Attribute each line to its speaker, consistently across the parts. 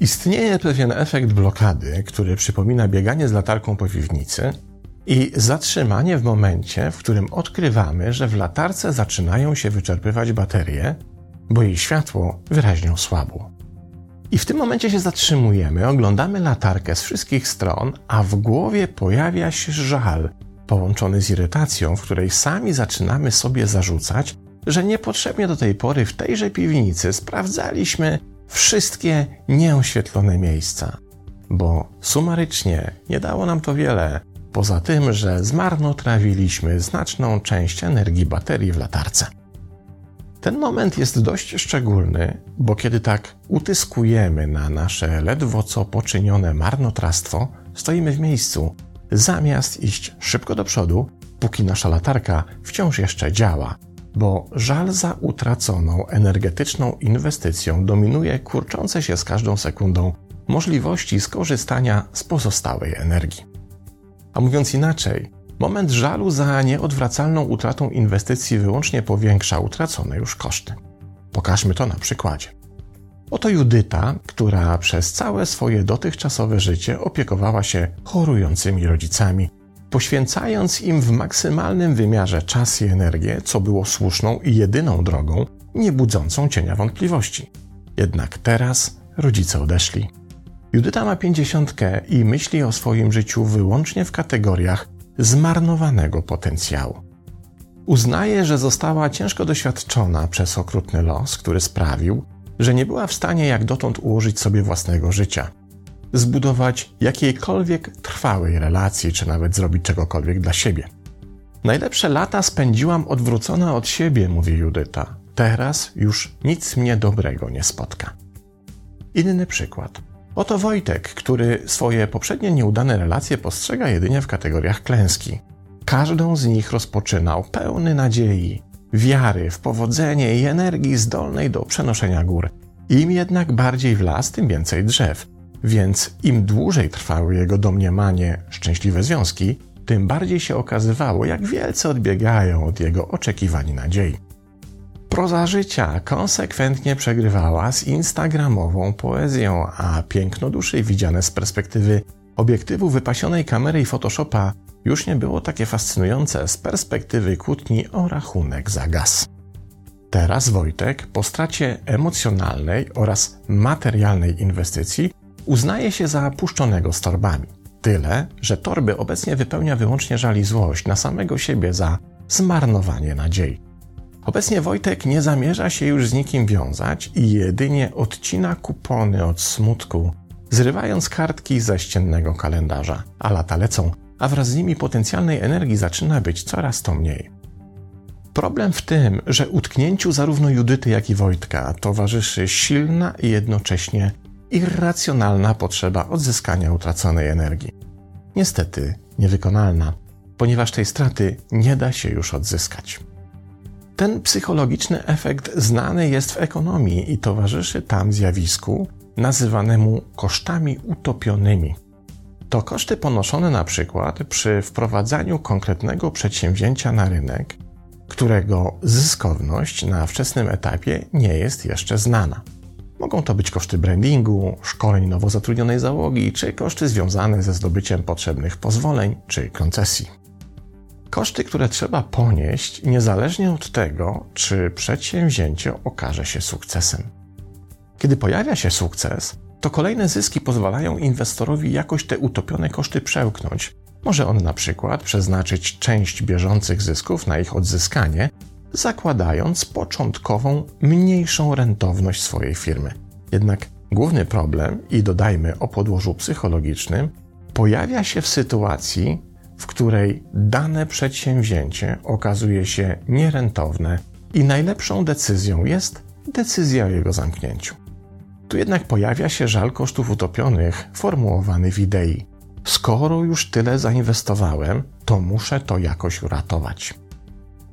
Speaker 1: Istnieje pewien efekt blokady, który przypomina bieganie z latarką po piwnicy i zatrzymanie w momencie, w którym odkrywamy, że w latarce zaczynają się wyczerpywać baterie, bo jej światło wyraźnie osłabło. I w tym momencie się zatrzymujemy, oglądamy latarkę z wszystkich stron, a w głowie pojawia się żal, połączony z irytacją, w której sami zaczynamy sobie zarzucać, że niepotrzebnie do tej pory w tejże piwnicy sprawdzaliśmy wszystkie nieoświetlone miejsca, bo sumarycznie nie dało nam to wiele, poza tym, że zmarnotrawiliśmy znaczną część energii baterii w latarce. Ten moment jest dość szczególny, bo kiedy tak utyskujemy na nasze ledwo co poczynione marnotrawstwo, stoimy w miejscu, zamiast iść szybko do przodu, póki nasza latarka wciąż jeszcze działa, bo żal za utraconą energetyczną inwestycją dominuje kurczące się z każdą sekundą możliwości skorzystania z pozostałej energii. A mówiąc inaczej, moment żalu za nieodwracalną utratą inwestycji wyłącznie powiększa utracone już koszty. Pokażmy to na przykładzie. Oto Judyta, która przez całe swoje dotychczasowe życie opiekowała się chorującymi rodzicami, poświęcając im w maksymalnym wymiarze czas i energię, co było słuszną i jedyną drogą, nie budzącą cienia wątpliwości. Jednak teraz rodzice odeszli. Judyta ma pięćdziesiątkę i myśli o swoim życiu wyłącznie w kategoriach zmarnowanego potencjału. Uznaje, że została ciężko doświadczona przez okrutny los, który sprawił, że nie była w stanie jak dotąd ułożyć sobie własnego życia, zbudować jakiejkolwiek trwałej relacji, czy nawet zrobić czegokolwiek dla siebie. Najlepsze lata spędziłam odwrócona od siebie, mówi Judyta. Teraz już nic mnie dobrego nie spotka. Inny przykład. Oto Wojtek, który swoje poprzednie nieudane relacje postrzega jedynie w kategoriach klęski. Każdą z nich rozpoczynał pełny nadziei, wiary w powodzenie i energii zdolnej do przenoszenia gór. Im jednak bardziej w las, tym więcej drzew. Więc im dłużej trwały jego domniemanie szczęśliwe związki, tym bardziej się okazywało, jak wielce odbiegają od jego oczekiwań i nadziei. Proza życia konsekwentnie przegrywała z instagramową poezją, a piękno duszy widziane z perspektywy obiektywu wypasionej kamery i Photoshopa już nie było takie fascynujące z perspektywy kłótni o rachunek za gaz. Teraz Wojtek po stracie emocjonalnej oraz materialnej inwestycji uznaje się za puszczonego z torbami. Tyle, że torby obecnie wypełnia wyłącznie żal i złość na samego siebie za zmarnowanie nadziei. Obecnie Wojtek nie zamierza się już z nikim wiązać i jedynie odcina kupony od smutku, zrywając kartki ze ściennego kalendarza, a lata lecą, a wraz z nimi potencjalnej energii zaczyna być coraz to mniej. Problem w tym, że utknięciu zarówno Judyty, jak i Wojtka towarzyszy silna i jednocześnie irracjonalna potrzeba odzyskania utraconej energii. Niestety niewykonalna, ponieważ tej straty nie da się już odzyskać. Ten psychologiczny efekt znany jest w ekonomii i towarzyszy tam zjawisku nazywanemu kosztami utopionymi. To koszty ponoszone na przykład przy wprowadzaniu konkretnego przedsięwzięcia na rynek, którego zyskowność na wczesnym etapie nie jest jeszcze znana. Mogą to być koszty brandingu, szkoleń nowo zatrudnionej załogi, czy koszty związane ze zdobyciem potrzebnych pozwoleń czy koncesji. Koszty, które trzeba ponieść niezależnie od tego, czy przedsięwzięcie okaże się sukcesem. Kiedy pojawia się sukces, to kolejne zyski pozwalają inwestorowi jakoś te utopione koszty przełknąć. Może on na przykład przeznaczyć część bieżących zysków na ich odzyskanie, zakładając początkową, mniejszą rentowność swojej firmy. Jednak główny problem, i dodajmy o podłożu psychologicznym, pojawia się w sytuacji, w której dane przedsięwzięcie okazuje się nierentowne i najlepszą decyzją jest decyzja o jego zamknięciu. Tu jednak pojawia się żal kosztów utopionych formułowany w idei. Skoro już tyle zainwestowałem, to muszę to jakoś uratować.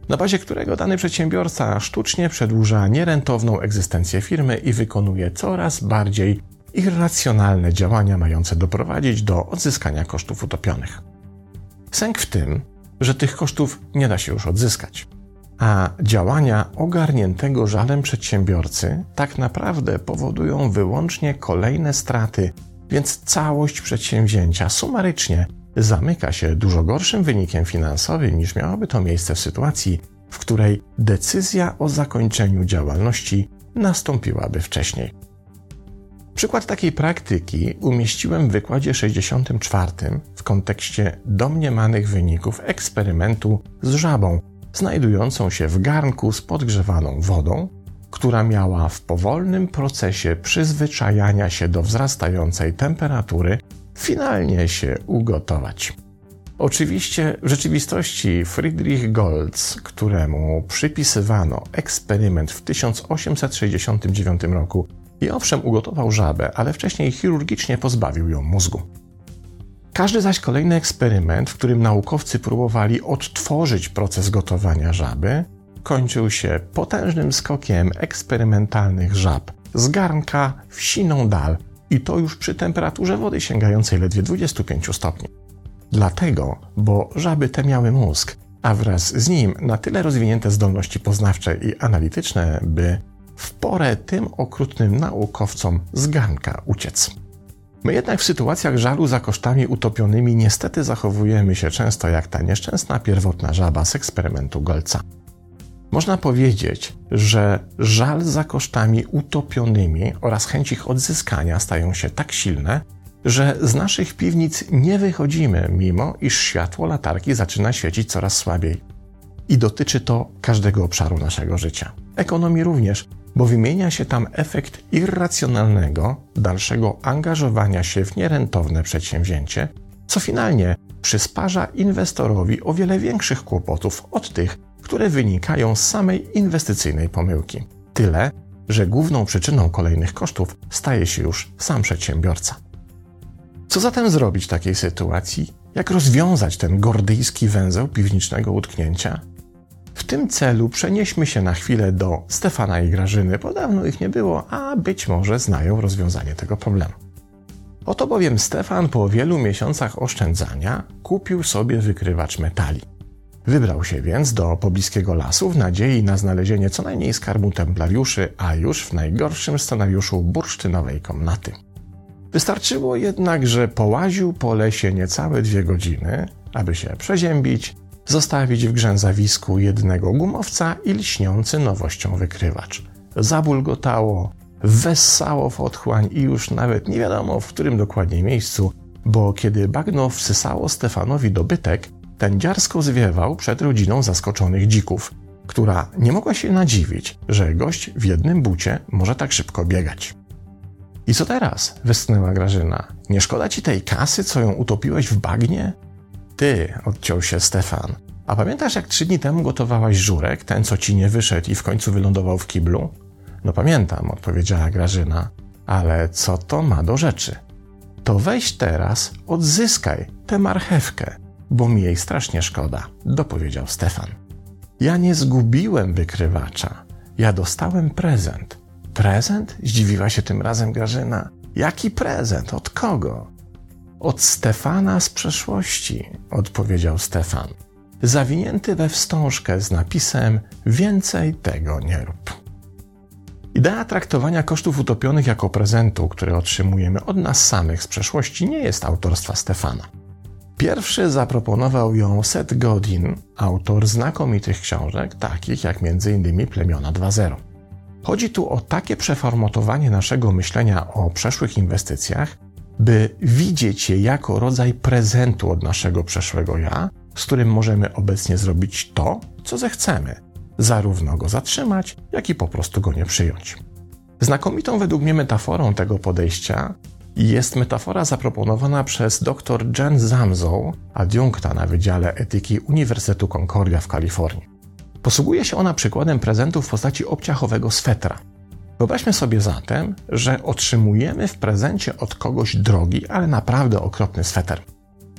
Speaker 1: Na bazie którego dany przedsiębiorca sztucznie przedłuża nierentowną egzystencję firmy i wykonuje coraz bardziej irracjonalne działania mające doprowadzić do odzyskania kosztów utopionych. Sęk w tym, że tych kosztów nie da się już odzyskać. A działania ogarniętego żalem przedsiębiorcy tak naprawdę powodują wyłącznie kolejne straty, więc całość przedsięwzięcia sumarycznie zamyka się dużo gorszym wynikiem finansowym niż miałoby to miejsce w sytuacji, w której decyzja o zakończeniu działalności nastąpiłaby wcześniej. Przykład takiej praktyki umieściłem w wykładzie 64 w kontekście domniemanych wyników eksperymentu z żabą, znajdującą się w garnku z podgrzewaną wodą, która miała w powolnym procesie przyzwyczajania się do wzrastającej temperatury finalnie się ugotować. Oczywiście w rzeczywistości Friedrich Goltz, któremu przypisywano eksperyment w 1869 roku i owszem ugotował żabę, ale wcześniej chirurgicznie pozbawił ją mózgu. Każdy zaś kolejny eksperyment, w którym naukowcy próbowali odtworzyć proces gotowania żaby, kończył się potężnym skokiem eksperymentalnych żab z garnka w siną dal i to już przy temperaturze wody sięgającej ledwie 25 stopni. Dlatego, bo żaby te miały mózg, a wraz z nim na tyle rozwinięte zdolności poznawcze i analityczne, by w porę tym okrutnym naukowcom z garnka uciec. My jednak w sytuacjach żalu za kosztami utopionymi niestety zachowujemy się często jak ta nieszczęsna pierwotna żaba z eksperymentu Golca. Można powiedzieć, że żal za kosztami utopionymi oraz chęć ich odzyskania stają się tak silne, że z naszych piwnic nie wychodzimy, mimo iż światło latarki zaczyna świecić coraz słabiej. I dotyczy to każdego obszaru naszego życia. Ekonomii również, bo wymienia się tam efekt irracjonalnego, dalszego angażowania się w nierentowne przedsięwzięcie, co finalnie przysparza inwestorowi o wiele większych kłopotów od tych, które wynikają z samej inwestycyjnej pomyłki. Tyle, że główną przyczyną kolejnych kosztów staje się już sam przedsiębiorca. Co zatem zrobić w takiej sytuacji? Jak rozwiązać ten gordyjski węzeł piwniczego utknięcia? W tym celu przenieśmy się na chwilę do Stefana i Grażyny, bo dawno ich nie było, a być może znają rozwiązanie tego problemu. Oto bowiem Stefan po wielu miesiącach oszczędzania kupił sobie wykrywacz metali. Wybrał się więc do pobliskiego lasu w nadziei na znalezienie co najmniej skarbu templariuszy, a już w najgorszym scenariuszu bursztynowej komnaty. Wystarczyło jednak, że połaził po lesie niecałe dwie godziny, aby się przeziębić, zostawić w grzęzawisku jednego gumowca i lśniący nowością wykrywacz. Zabulgotało, wessało w otchłań i już nawet nie wiadomo w którym dokładnie miejscu, bo kiedy bagno wsysało Stefanowi dobytek, ten dziarsko zwiewał przed rodziną zaskoczonych dzików, która nie mogła się nadziwić, że gość w jednym bucie może tak szybko biegać. I co teraz? westchnęła Grażyna. Nie szkoda ci tej kasy, co ją utopiłeś w bagnie? Ty, odciął się Stefan. A pamiętasz, jak trzy dni temu gotowałaś żurek, ten co ci nie wyszedł i w końcu wylądował w kiblu? No pamiętam, odpowiedziała Grażyna. Ale co to ma do rzeczy? To weź teraz, odzyskaj tę marchewkę, bo mi jej strasznie szkoda, dopowiedział Stefan. Ja nie zgubiłem wykrywacza. Ja dostałem prezent. Prezent? Zdziwiła się tym razem Grażyna. Jaki prezent? Od kogo? Od Stefana z przeszłości, odpowiedział Stefan. Zawinięty we wstążkę z napisem Więcej tego nie rób. Idea traktowania kosztów utopionych jako prezentu, który otrzymujemy od nas samych z przeszłości, nie jest autorstwa Stefana. Pierwszy zaproponował ją Seth Godin, autor znakomitych książek, takich jak m.in. Plemiona 2.0. Chodzi tu o takie przeformatowanie naszego myślenia o przeszłych inwestycjach, by widzieć je jako rodzaj prezentu od naszego przeszłego ja, z którym możemy obecnie zrobić to, co zechcemy, zarówno go zatrzymać, jak i po prostu go nie przyjąć. Znakomitą według mnie metaforą tego podejścia jest metafora zaproponowana przez dr Jen Zamzow, adiunkta na Wydziale Etyki Uniwersytetu Concordia w Kalifornii. Posługuje się ona przykładem prezentu w postaci obciachowego swetra. Wyobraźmy sobie zatem, że otrzymujemy w prezencie od kogoś drogi, ale naprawdę okropny sweter.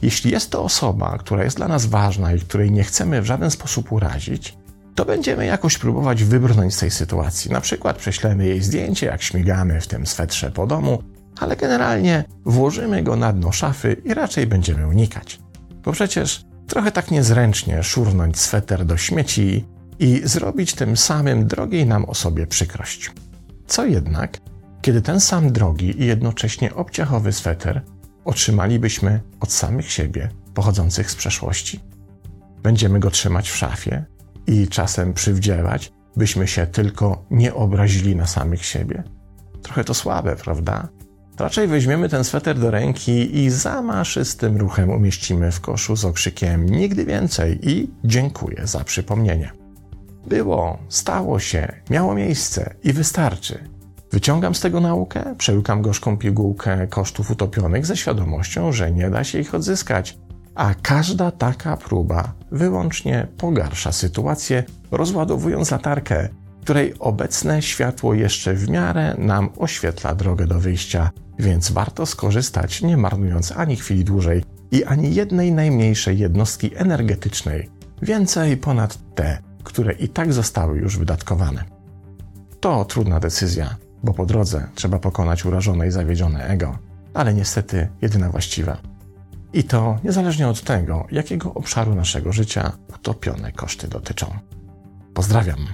Speaker 1: Jeśli jest to osoba, która jest dla nas ważna i której nie chcemy w żaden sposób urazić, to będziemy jakoś próbować wybrnąć z tej sytuacji. Na przykład prześlemy jej zdjęcie, jak śmigamy w tym swetrze po domu, ale generalnie włożymy go na dno szafy i raczej będziemy unikać. Bo przecież trochę tak niezręcznie szurnąć sweter do śmieci i zrobić tym samym drogiej nam osobie przykrość. Co jednak, kiedy ten sam drogi i jednocześnie obciachowy sweter otrzymalibyśmy od samych siebie, pochodzących z przeszłości? Będziemy go trzymać w szafie i czasem przywdziewać, byśmy się tylko nie obrazili na samych siebie? Trochę to słabe, prawda? Raczej weźmiemy ten sweter do ręki i zamaszystym ruchem umieścimy w koszu z okrzykiem nigdy więcej i dziękuję za przypomnienie. Było, stało się, miało miejsce i wystarczy. Wyciągam z tego naukę, przełykam gorzką pigułkę kosztów utopionych ze świadomością, że nie da się ich odzyskać, a każda taka próba wyłącznie pogarsza sytuację, rozładowując latarkę, której obecne światło jeszcze w miarę nam oświetla drogę do wyjścia, więc warto skorzystać, nie marnując ani chwili dłużej i ani jednej najmniejszej jednostki energetycznej, więcej ponad te, które i tak zostały już wydatkowane. To trudna decyzja, bo po drodze trzeba pokonać urażone i zawiedzione ego, ale niestety jedyna właściwa. I to niezależnie od tego, jakiego obszaru naszego życia utopione koszty dotyczą. Pozdrawiam.